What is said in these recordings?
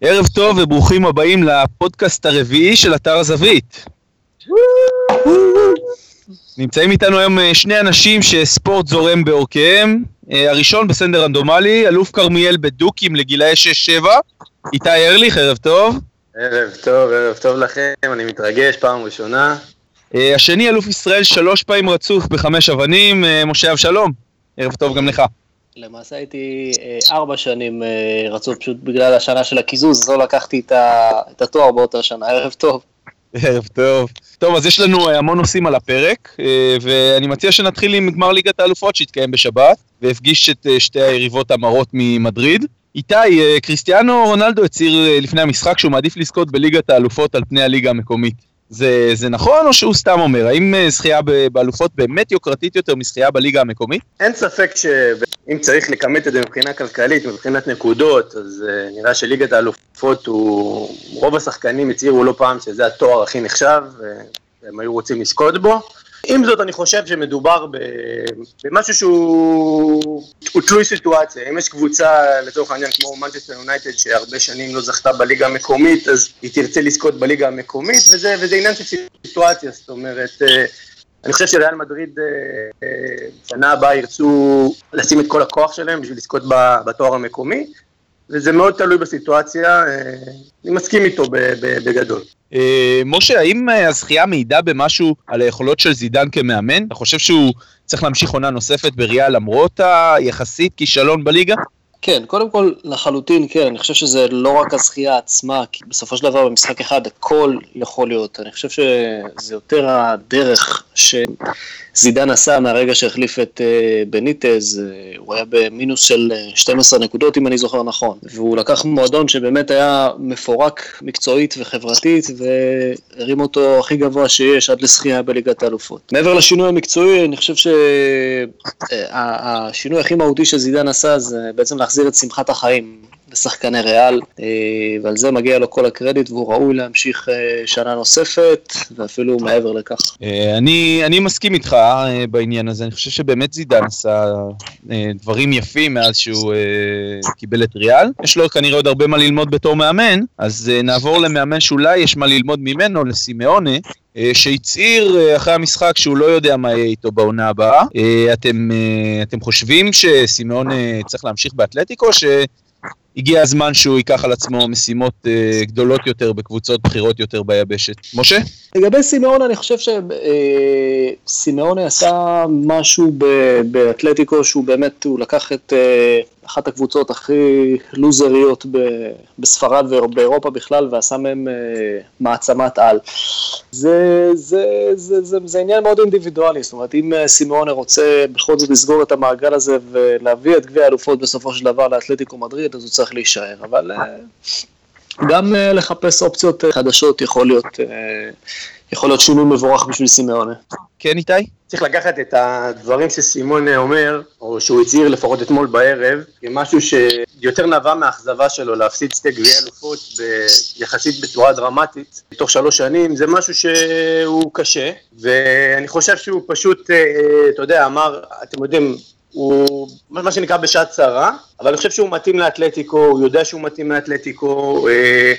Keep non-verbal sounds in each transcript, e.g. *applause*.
ערב טוב וברוכים הבאים לפודקאסט הרביעי של אתר הזווית. נמצאים איתנו היום אה, שני אנשים שספורט זורם בעורקיהם. אה, הראשון בסנדר רנדומלי, אלוף כרמיאל בדוקים לגילאי 6-7, איתי ארליך, ערב טוב. ערב טוב, ערב טוב לכם, אני מתרגש, פעם ראשונה. אה, השני, אלוף ישראל שלוש פעמים רצוף בחמש אבנים, משה אבשלום. ערב טוב גם לך. למעשה הייתי ארבע שנים רצוף פשוט בגלל השנה של הקיזוז, אז לא לקחתי את התואר באותה שנה, ערב טוב. ערב טוב. טוב, אז יש לנו אה, המון נושאים על הפרק, אה, ואני מציע שנתחיל עם גמר ליגת האלופות שהתקיים בשבת, והפגיש את אה, שתי היריבות המרות ממדריד. איתי, קריסטיאנו רונלדו הצהיר לפני המשחק שהוא מעדיף לזכות בליגת האלופות על פני הליגה המקומית. זה, זה נכון או שהוא סתם אומר? האם אה, זכייה באלופות באמת יוקרתית יותר מזכייה בליגה המקומית? אין ספק שאם צריך לכמת את זה מבחינה כלכלית, מבחינת נקודות, אז uh, נראה שליגת האלופות הוא... רוב השחקנים הצהירו לא פעם שזה התואר הכי נחשב, והם היו רוצים לזכות בו. עם זאת, אני חושב שמדובר במשהו שהוא תלוי סיטואציה. אם יש קבוצה, לצורך העניין, כמו מנצ'סטר יונייטד, שהרבה שנים לא זכתה בליגה המקומית, אז היא תרצה לזכות בליגה המקומית, וזה, וזה עניין של סיטואציה, זאת אומרת... אה, אני חושב שריאל מדריד אה, אה, שנה הבאה ירצו לשים את כל הכוח שלהם בשביל לזכות בתואר המקומי, וזה מאוד תלוי בסיטואציה, אני מסכים איתו בגדול. אה, משה, האם אה, הזכייה מעידה במשהו על היכולות של זידן כמאמן? אתה חושב שהוא צריך להמשיך עונה נוספת בריאה למרות היחסית כישלון בליגה? כן, קודם כל, לחלוטין כן, אני חושב שזה לא רק הזכייה עצמה, כי בסופו של דבר במשחק אחד הכל יכול להיות. אני חושב שזה יותר הדרך שזידן עשה מהרגע שהחליף את אה, בניטז, אה, הוא היה במינוס של 12 אה, נקודות אם אני זוכר נכון, והוא לקח מועדון שבאמת היה מפורק מקצועית וחברתית, והרים אותו הכי גבוה שיש עד לזכייה בליגת האלופות. מעבר לשינוי המקצועי, אני חושב שהשינוי הכי מהותי שזידן עשה זה בעצם להחזיר את שמחת החיים לשחקני ריאל, אה, ועל זה מגיע לו כל הקרדיט והוא ראוי להמשיך אה, שנה נוספת, ואפילו מעבר לכך. אה, אני, אני מסכים איתך בעניין הזה, אני חושב שבאמת זידן עשה דברים יפים מאז שהוא קיבל את ריאל. יש לו כנראה עוד הרבה מה ללמוד בתור מאמן, אז נעבור למאמן שאולי יש מה ללמוד ממנו, לסימאונה, שהצהיר אחרי המשחק שהוא לא יודע מה יהיה איתו בעונה הבאה. אתם, אתם חושבים שסימאון צריך להמשיך באתלטיקו, ש... הגיע הזמן שהוא ייקח על עצמו משימות uh, גדולות יותר בקבוצות בכירות יותר ביבשת. משה? לגבי סימאון, אני חושב שסימאון uh, עשה משהו באתלטיקו שהוא באמת, הוא לקח את uh, אחת הקבוצות הכי לוזריות בספרד ובאירופה בכלל ועשה מהם uh, מעצמת על. זה, זה, זה, זה, זה עניין מאוד אינדיבידואלי, זאת אומרת אם סימאון רוצה בכל זאת לסגור את המעגל הזה ולהביא את גביע האלופות בסופו של דבר לאתלטיקו מדריד, אז הוא צריך להישאר, אבל אה, גם אה, לחפש אופציות אה, חדשות יכול להיות, יכול להיות שינוי מבורך בשביל סימאונה. כן, איתי? צריך לקחת את הדברים שסימונה אומר, או שהוא הצהיר לפחות אתמול בערב, כמשהו שיותר נבע מהאכזבה שלו להפסיד שתי גביעי אלופות יחסית בצורה דרמטית, בתוך שלוש שנים, זה משהו שהוא קשה, ואני חושב שהוא פשוט, אתה יודע, אמר, אתם יודעים, הוא מה שנקרא בשעת צרה, אבל אני חושב שהוא מתאים לאתלטיקו, הוא יודע שהוא מתאים לאתלטיקו, אה,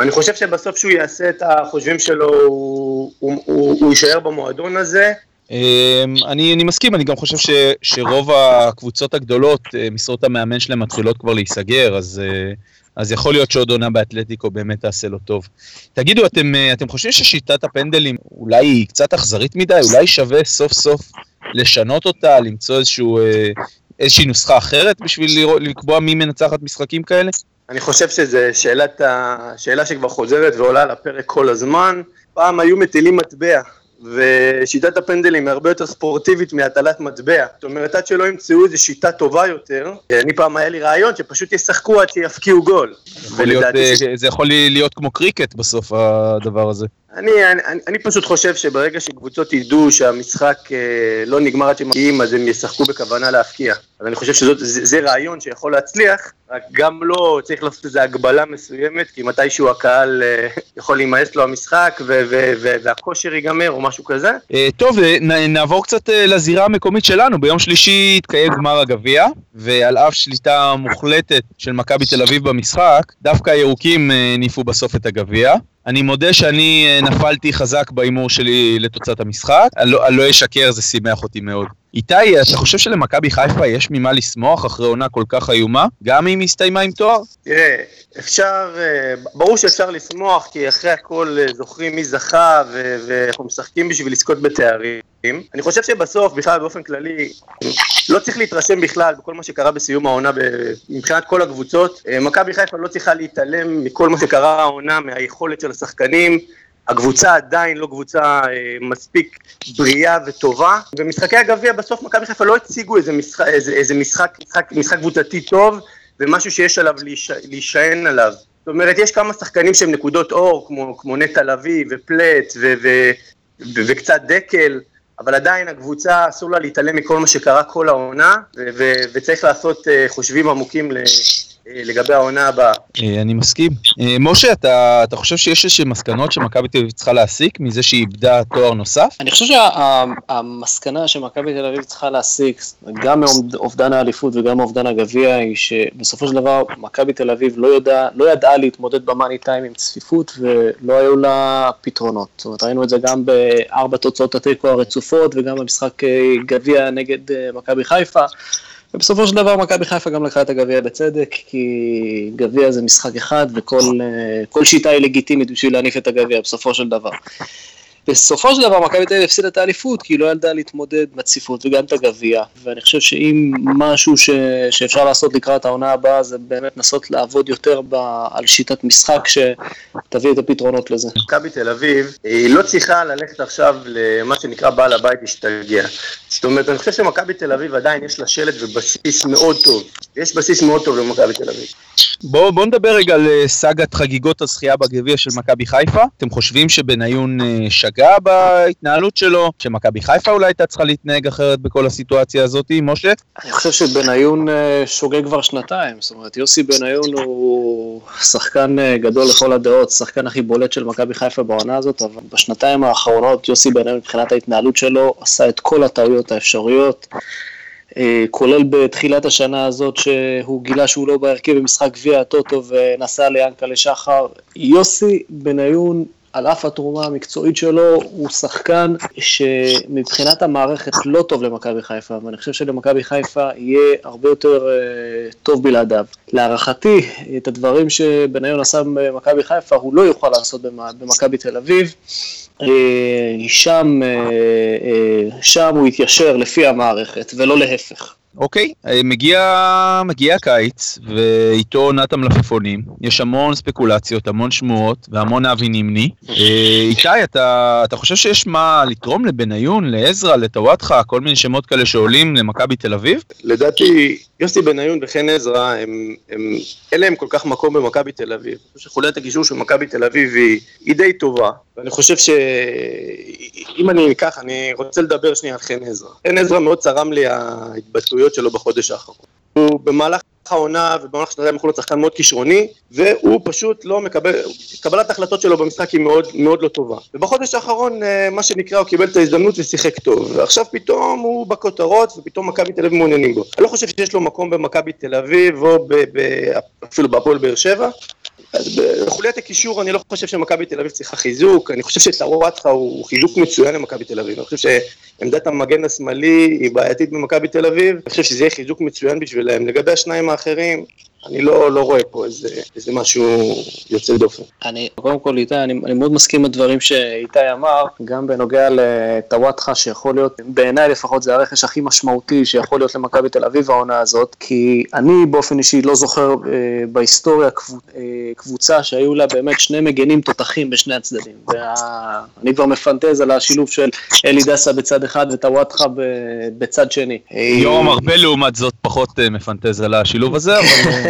ואני חושב שבסוף שהוא יעשה את החושבים שלו, הוא, הוא, הוא, יישאר במועדון הזה. אמ, אני, אני מסכים, אני גם חושב ש, שרוב הקבוצות הגדולות, אה, משרות המאמן שלהם מתחילות כבר להיסגר, אז, אה, אז יכול להיות שעוד עונה באתלטיקו באמת תעשה לו טוב. תגידו, אתם, אתם חושבים ששיטת הפנדלים אולי היא קצת אכזרית מדי? אולי שווה סוף סוף לשנות אותה, למצוא איזשהו, אה, איזושהי נוסחה אחרת בשביל לקבוע מי מנצחת משחקים כאלה? אני חושב שזו שאלת ה... שאלה שכבר חוזרת ועולה על הפרק כל הזמן. פעם היו מטילים מטבע, ושיטת הפנדלים היא הרבה יותר ספורטיבית מהטלת מטבע. זאת אומרת, עד שלא ימצאו איזו שיטה טובה יותר, אני פעם היה לי רעיון שפשוט ישחקו עד שיפקיעו גול. יכול להיות, אה, זה יכול להיות כמו קריקט בסוף, הדבר הזה. אני, אני, אני פשוט חושב שברגע שקבוצות ידעו שהמשחק אה, לא נגמר עד שהם מגיעים, אז הם ישחקו בכוונה להפקיע. אז אני חושב שזה רעיון שיכול להצליח, רק גם לא צריך לעשות איזו הגבלה מסוימת, כי מתישהו הקהל אה, יכול להימאס לו המשחק והכושר ייגמר או משהו כזה. אה, טוב, אה, נעבור קצת לזירה המקומית שלנו. ביום שלישי התקיים גמר הגביע, ועל אף שליטה מוחלטת של מכבי תל אביב במשחק, דווקא הירוקים ניפו בסוף את הגביע. אני מודה שאני נפלתי חזק בהימור שלי לתוצאת המשחק, אני לא אשקר, זה שימח אותי מאוד. איתי, אתה חושב שלמכבי חיפה יש ממה לשמוח אחרי עונה כל כך איומה, גם אם היא הסתיימה עם תואר? תראה, אפשר, אה, ברור שאפשר לשמוח, כי אחרי הכל אה, זוכרים מי זכה, ואנחנו משחקים בשביל לזכות בתארים. אני חושב שבסוף, בכלל באופן כללי, לא צריך להתרשם בכלל בכל מה שקרה בסיום העונה מבחינת כל הקבוצות. אה, מכבי חיפה לא צריכה להתעלם מכל מה שקרה העונה, מהיכולת של השחקנים. הקבוצה עדיין לא קבוצה אה, מספיק בריאה וטובה. במשחקי הגביע בסוף מכבי חיפה לא הציגו איזה משחק, איזה, איזה משחק, משחק, משחק קבוצתי טוב ומשהו שיש עליו להישען עליו. זאת אומרת, יש כמה שחקנים שהם נקודות אור, כמו, כמו נטע לביא ופלט ו, ו, ו, וקצת דקל, אבל עדיין הקבוצה אסור לה להתעלם מכל מה שקרה כל העונה, ו, ו, וצריך לעשות uh, חושבים עמוקים ל... אה, לגבי העונה הבאה. אה, אני מסכים. אה, משה, אתה, אתה חושב שיש איזשהן מסקנות שמכבי תל אביב צריכה להסיק מזה שהיא איבדה תואר נוסף? אני חושב שהמסקנה שמכבי תל אביב צריכה להסיק, גם מאובדן האליפות וגם מאובדן הגביע, היא שבסופו של דבר מכבי תל אביב לא, יודע, לא ידעה להתמודד במאני טיים עם צפיפות ולא היו לה פתרונות. זאת אומרת, ראינו את זה גם בארבע תוצאות התיקו הרצופות וגם במשחק גביע נגד מכבי חיפה. ובסופו של דבר מכבי חיפה גם לקחה את הגביע בצדק, כי גביע זה משחק אחד וכל שיטה היא לגיטימית בשביל להניף את הגביע בסופו של דבר. בסופו של דבר מכבי תל אביב הפסידה את האליפות, כי היא לא ידעה להתמודד בציפות וגם את הגביע, ואני חושב שאם משהו ש... שאפשר לעשות לקראת העונה הבאה זה באמת לנסות לעבוד יותר ב... על שיטת משחק שתביא את הפתרונות לזה. מכבי תל אביב היא לא צריכה ללכת עכשיו למה שנקרא בעל הבית להשתגע. זאת אומרת, אני חושב שמכבי תל אביב עדיין יש לה שלט ובסיס מאוד טוב. יש בסיס מאוד טוב למכבי תל אביב. בואו בוא נדבר רגע על אה, סאגת חגיגות הזכייה בגביע של מכבי חיפה. אתם חושבים שבניון אה, שגה בהתנהלות שלו, שמכבי חיפה אולי הייתה צריכה להתנהג אחרת בכל הסיטואציה הזאת, משה? אני חושב שבניון אה, שוגה כבר שנתיים. זאת אומרת, יוסי בניון הוא שחקן גדול לכל הדעות, שחקן הכי בולט של מכבי חיפה בעונה הזאת, אבל בשנתיים האחרונות יוסי בניון מבחינת ההתנהלות שלו עשה את כל הטעויות האפשריות. אה, כולל בתחילת השנה הזאת שהוא גילה שהוא לא בהרכב במשחק גביע הטוטו ונסע ליענקלה שחר. יוסי בניון, על אף התרומה המקצועית שלו, הוא שחקן שמבחינת המערכת לא טוב למכבי חיפה, ואני חושב שלמכבי חיפה יהיה הרבה יותר uh, טוב בלעדיו. להערכתי, את הדברים שבניון עשה במכבי חיפה הוא לא יוכל לעשות במכבי תל אביב. אה, שם, אה, אה, שם הוא יתיישר לפי המערכת ולא להפך. אוקיי, מגיע, מגיע הקיץ ואיתו עונת המלפפונים, יש המון ספקולציות, המון שמועות והמון אבי נימני. איתי, אתה, אתה חושב שיש מה לתרום לבניון, לעזרא, לטוואטחה, כל מיני שמות כאלה שעולים למכבי תל אביב? לדעתי יוסי בניון וחן עזרא, הם, הם, אין להם כל כך מקום במכבי תל אביב. אני חושב שחוליית הגישור של מכבי תל אביב היא, היא די טובה, ואני חושב שאם אני אקח, אני רוצה לדבר שנייה על חן עזרא. חן עזרא מאוד צרם לי ההתבטאויות שלו בחודש האחרון. הוא במהלך העונה ובמהלך שנתיים האחרונות שחקן מאוד כישרוני, והוא פשוט לא מקבל, קבלת ההחלטות שלו במשחק היא מאוד, מאוד לא טובה. ובחודש האחרון, אה, מה שנקרא, הוא קיבל את ההזדמנות ושיחק טוב, ועכשיו פתאום הוא בכותרות, ופתאום מכבי תל אביב מעוניינים בו. אני לא חושב שיש לו מקום במכבי תל אביב, או ב, ב, אפילו בהפועל באר שבע, אז בחוליית הקישור אני לא חושב שמכבי תל אביב צריכה חיזוק, אני חושב שטרוואטחה הוא חיזוק מצוין למכבי תל אביב, אני חושב שעמדת המגן השמאלי היא בעייתית במכבי תל אביב, אני חושב שזה יהיה חיזוק מצוין בשבילם. לגבי השניים האחרים, אני לא, לא רואה פה איזה, איזה משהו יוצא דופן. אני, קודם כל איתי, אני, אני מאוד מסכים עם הדברים שאיתי אמר, גם בנוגע לטוואטחה, שיכול להיות, בעיניי לפחות זה הרכש הכי משמעותי שיכול להיות למכבי תל אביב העונה הזאת, כי אני באופן אישי לא זוכר אה, בהיסטוריה קבוצ, אה, קבוצה שהיו לה באמת שני מגנים תותחים בשני הצדדים. וה, אני כבר מפנטז על השילוב של אלי דסה בצד אחד וטוואטחה בצד שני. יורם ארבל לעומת זאת פחות אה, מפנטז על השילוב הזה, אבל...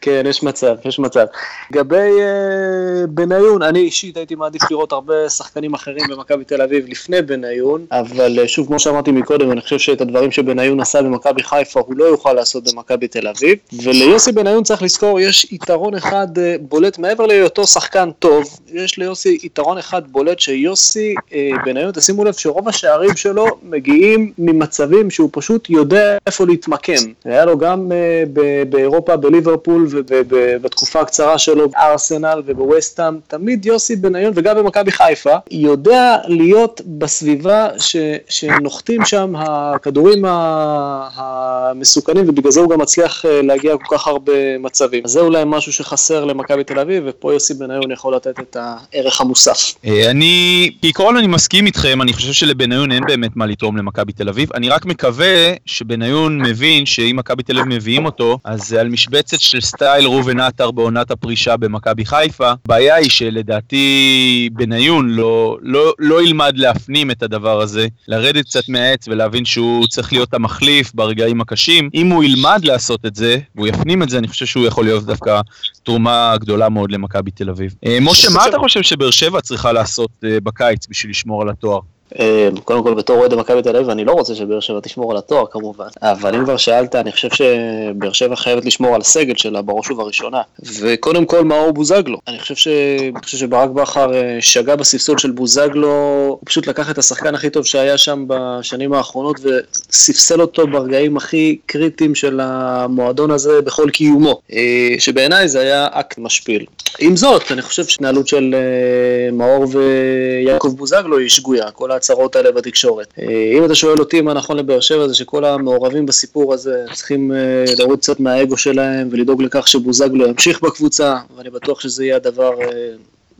כן, יש מצב, יש מצב. לגבי uh, בניון, אני אישית הייתי מעדיף לראות הרבה שחקנים אחרים במכבי תל אביב לפני בניון, אבל uh, שוב, כמו שאמרתי מקודם, אני חושב שאת הדברים שבניון עשה במכבי חיפה הוא לא יוכל לעשות במכבי תל אביב, וליוסי בניון צריך לזכור, יש יתרון אחד uh, בולט, מעבר להיותו שחקן טוב, יש ליוסי יתרון אחד בולט שיוסי uh, בניון, תשימו לב שרוב השערים שלו מגיעים ממצבים שהוא פשוט יודע איפה להתמקם. היה לו גם uh, באירופה, בליברפול ובתקופה הקצרה שלו בארסנל ובווסטהאם, תמיד יוסי בניון וגם במכבי חיפה, יודע להיות בסביבה ש, שנוחתים שם הכדורים המסוכנים ובגלל זה הוא גם מצליח אה, להגיע כל כך הרבה מצבים. זה אולי משהו שחסר למכבי תל אביב ופה יוסי בניון יכול לתת את הערך המוסף. אה, אני, בעיקרון אני מסכים איתכם, אני חושב שלבניון אין באמת מה לתרום למכבי תל אביב, אני רק מקווה שבניון מבין שאם מכבי תל אביב מביאים אותו, אז על משבצת של סטייל ראובן עטר בעונת הפרישה במכבי חיפה. הבעיה היא שלדעתי בניון לא, לא, לא ילמד להפנים את הדבר הזה, לרדת קצת מהעץ ולהבין שהוא צריך להיות המחליף ברגעים הקשים. אם הוא ילמד לעשות את זה, והוא יפנים את זה, אני חושב שהוא יכול להיות דווקא תרומה גדולה מאוד למכבי תל אביב. אה, משה, מה אתה חושב שבאר שבע צריכה לעשות אה, בקיץ בשביל לשמור על התואר? אמ, קודם כל בתור אוהד מכבי תל אביב אני לא רוצה שבאר שבע תשמור על התואר כמובן, אבל אם כבר שאלת אני חושב שבאר שבע חייבת לשמור על הסגל שלה בראש ובראשונה, וקודם כל מאור בוזגלו, אני חושב, ש... אני חושב שברק בכר אה, שגה בספסול של בוזגלו, הוא פשוט לקח את השחקן הכי טוב שהיה שם בשנים האחרונות וספסל אותו ברגעים הכי קריטיים של המועדון הזה בכל קיומו, אה, שבעיניי זה היה אקט משפיל. עם זאת, אני חושב שהתנהלות של אה, מאור ויעקב בוזגלו היא שגויה, כל ההצהרות האלה בתקשורת. אה, אם אתה שואל אותי מה נכון לבאר שבע זה שכל המעורבים בסיפור הזה צריכים אה, להוריד קצת מהאגו שלהם ולדאוג לכך שבוזגלו ימשיך בקבוצה, ואני בטוח שזה יהיה הדבר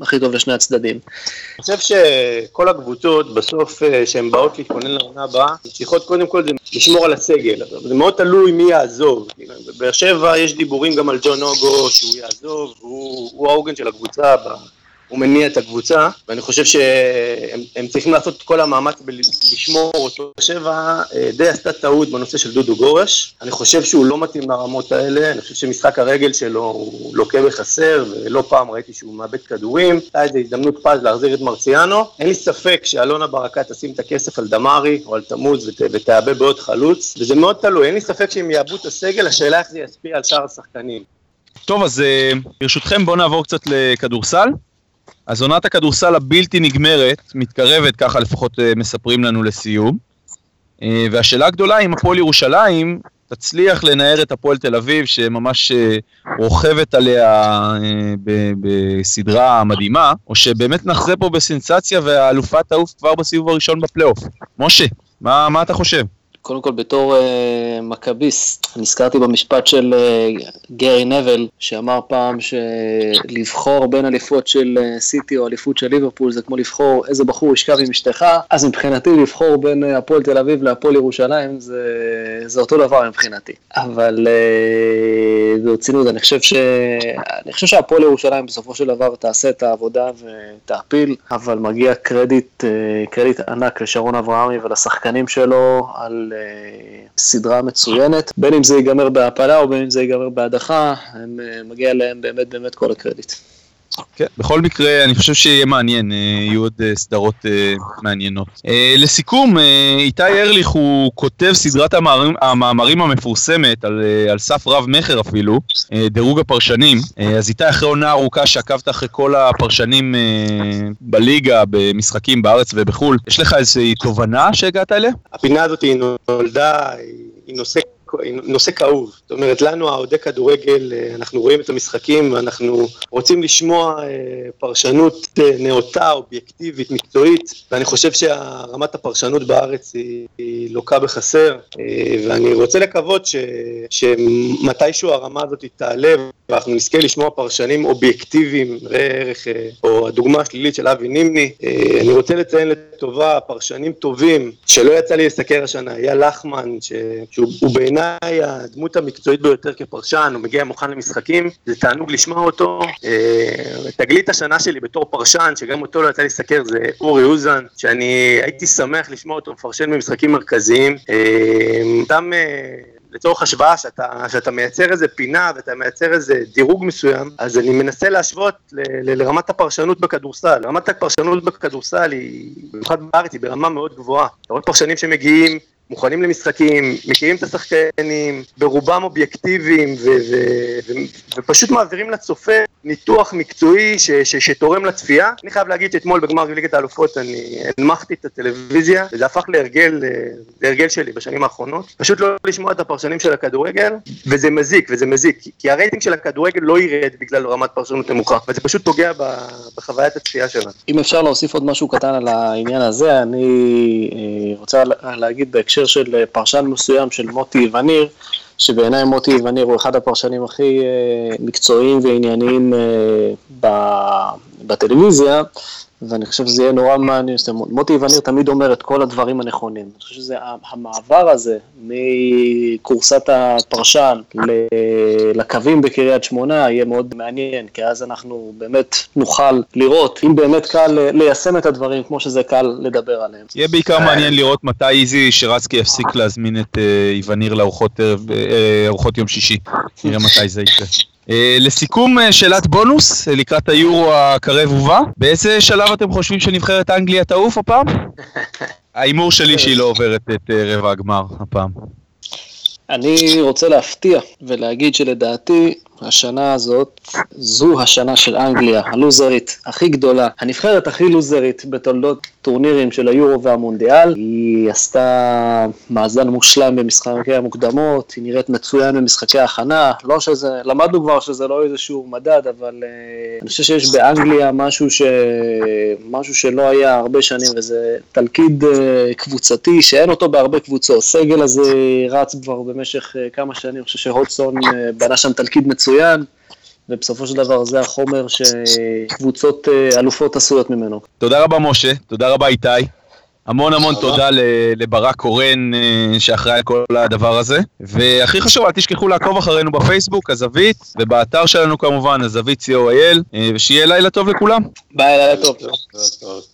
הכי טוב לשני הצדדים. אני חושב שכל הקבוצות בסוף שהן באות להתכונן לעונה הבאה, צריכות קודם כל זה לשמור על הסגל, זה מאוד תלוי מי יעזוב. בבאר שבע יש דיבורים גם על ג'ון אוגו שהוא יעזוב, הוא העוגן של הקבוצה הוא מניע את הקבוצה, ואני חושב שהם צריכים לעשות את כל המאמץ לשמור אותו. שבע אה, די עשתה טעות בנושא של דודו גורש, אני חושב שהוא לא מתאים לרמות האלה, אני חושב שמשחק הרגל שלו הוא לוקה בחסר, ולא פעם ראיתי שהוא מאבד כדורים, הייתה איזו הזדמנות פז להחזיר את מרציאנו. אין לי ספק שאלונה ברקת תשים את הכסף על דמארי או על תמוז ות, ותעבה בעוד חלוץ, וזה מאוד תלוי, אין לי ספק שהם יעבו את הסגל, השאלה איך זה ישפיע על שאר השחקנים. טוב, אז אה, ברשותכם בואו נעבור קצת לכדורסל. אז עונת הכדורסל הבלתי נגמרת מתקרבת, ככה לפחות אה, מספרים לנו לסיום. אה, והשאלה הגדולה אם הפועל ירושלים תצליח לנער את הפועל תל אביב, שממש אה, רוכבת עליה בסדרה מדהימה, או שבאמת נחזה פה בסנסציה והאלופה תעוף כבר בסיבוב הראשון בפלייאוף. משה, מה, מה אתה חושב? קודם כל בתור uh, מכביסט, נזכרתי במשפט של uh, גרי נבל, שאמר פעם שלבחור בין אליפות של uh, סיטי או אליפות של ליברפול זה כמו לבחור איזה בחור ישכב עם אשתך, אז מבחינתי לבחור בין uh, הפועל תל אביב להפועל ירושלים זה, זה אותו דבר מבחינתי. אבל uh, ברצינות, אני חושב, ש... חושב שהפועל ירושלים בסופו של דבר תעשה את העבודה ותעפיל, אבל מגיע קרדיט, uh, קרדיט ענק לשרון אברהמי ולשחקנים שלו על... אה, סדרה מצוינת, בין אם זה ייגמר בהעפלה או בין אם זה ייגמר בהדחה, אה, מגיע להם באמת באמת כל הקרדיט. כן, בכל מקרה, אני חושב שיהיה מעניין, אה, יהיו עוד סדרות מעניינות. לסיכום, איתי ארליך הוא כותב סדרת המאמרים, המאמרים המפורסמת, על, על סף רב מכר אפילו, דירוג הפרשנים. אז איתי, אחרי עונה ארוכה שעקבת אחרי כל הפרשנים בליגה, במשחקים בארץ ובחו"ל, יש לך איזושהי תובנה שהגעת אליה? הפינה הזאת היא נולדה, היא נושא נושא כאוב. זאת אומרת, לנו, האוהדי כדורגל, אה, אנחנו רואים את המשחקים ואנחנו רוצים לשמוע אה, פרשנות אה, נאותה, אובייקטיבית, מקצועית, ואני חושב שרמת הפרשנות בארץ היא, היא לוקה בחסר, ואני רוצה לקוות ש, שמתישהו הרמה הזאת תעלה ואנחנו נזכה לשמוע פרשנים אובייקטיביים, ראה ערך, או הדוגמה השלילית של אבי נימני. אני רוצה לציין לטובה פרשנים טובים, שלא יצא לי לסקר השנה, אייל לחמן, שהוא בעיניי... בעיניי הדמות המקצועית ביותר כפרשן, הוא מגיע מוכן למשחקים, זה תענוג לשמוע אותו. אה, תגלית השנה שלי בתור פרשן, שגם אותו לא יצא לסקר, זה אורי אוזן, שאני הייתי שמח לשמוע אותו מפרשן במשחקים מרכזיים. אה, אותם אה, לצורך השוואה, שאתה, שאתה מייצר איזה פינה ואתה מייצר איזה דירוג מסוים, אז אני מנסה להשוות ל, ל, לרמת הפרשנות בכדורסל. רמת הפרשנות בכדורסל היא, במיוחד בארץ, היא ברמה מאוד גבוהה. אתה רואה פרשנים שמגיעים מוכנים למשחקים, מכירים את השחקנים, ברובם אובייקטיביים, ופשוט מעבירים לצופה ניתוח מקצועי ש- ש- שתורם לצפייה. אני חייב להגיד שאתמול בגמר ליגת האלופות אני הנמכתי את הטלוויזיה, וזה הפך להרגל, אה, להרגל שלי בשנים האחרונות. פשוט לא לשמוע את הפרשנים של הכדורגל, וזה מזיק, וזה מזיק, כי הרייטינג של הכדורגל לא ירד בגלל רמת פרשנות נמוכה, וזה פשוט פוגע בחוויית הצפייה שלנו. אם אפשר להוסיף עוד משהו קטן על העניין הזה, אני אה, רוצה להגיד בהקשר של אה, פרשן מסוים של מוטי וניר, שבעיניי מוטי וניר הוא אחד הפרשנים הכי אה, מקצועיים וענייניים אה, בטלוויזיה, ואני חושב שזה יהיה נורא מעניין, מוטי וניר תמיד אומר את כל הדברים הנכונים. אני חושב שזה המעבר הזה מכורסת הפרשן לקווים בקריית שמונה יהיה מאוד מעניין, כי אז אנחנו באמת נוכל לראות אם באמת קל ליישם את הדברים כמו שזה קל לדבר עליהם. יהיה בעיקר מעניין לראות מתי איזי שרצקי יפסיק להזמין את איווניר לארוחות יום שישי. נראה מתי זה יקרה. אה, לסיכום, אה, שאלת בונוס אה, לקראת היורו הקרב ובא. באיזה שלב אתם חושבים שנבחרת אנגליה תעוף הפעם? *laughs* ההימור שלי שהיא לא עוברת את רבע הגמר הפעם. אני רוצה להפתיע ולהגיד שלדעתי השנה הזאת זו השנה של אנגליה, הלוזרית הכי גדולה, הנבחרת הכי לוזרית בתולדות טורנירים של היורו והמונדיאל. היא עשתה מאזן מושלם במשחקי המוקדמות, היא נראית מצוין במשחקי ההכנה, לא שזה, למדנו כבר שזה לא איזשהו מדד, אבל uh, אני חושב שיש באנגליה משהו, ש... משהו שלא היה הרבה שנים, וזה תלכיד uh, קבוצתי שאין אותו בהרבה קבוצות. הסגל הזה רץ כבר במשך uh, כמה שנים, אני חושב שהודסון uh, בנה שם תלכיד מצוין. ובסופו של דבר זה החומר שקבוצות אה, אלופות עשויות ממנו. תודה רבה משה, תודה רבה איתי. המון המון תודה לברק קורן אה, שאחראי על כל הדבר הזה. והכי חשוב, אל תשכחו לעקוב אחרינו בפייסבוק, הזווית, ובאתר שלנו כמובן, הזווית co.il, אה, ושיהיה לילה טוב לכולם. ביי, לילה טוב.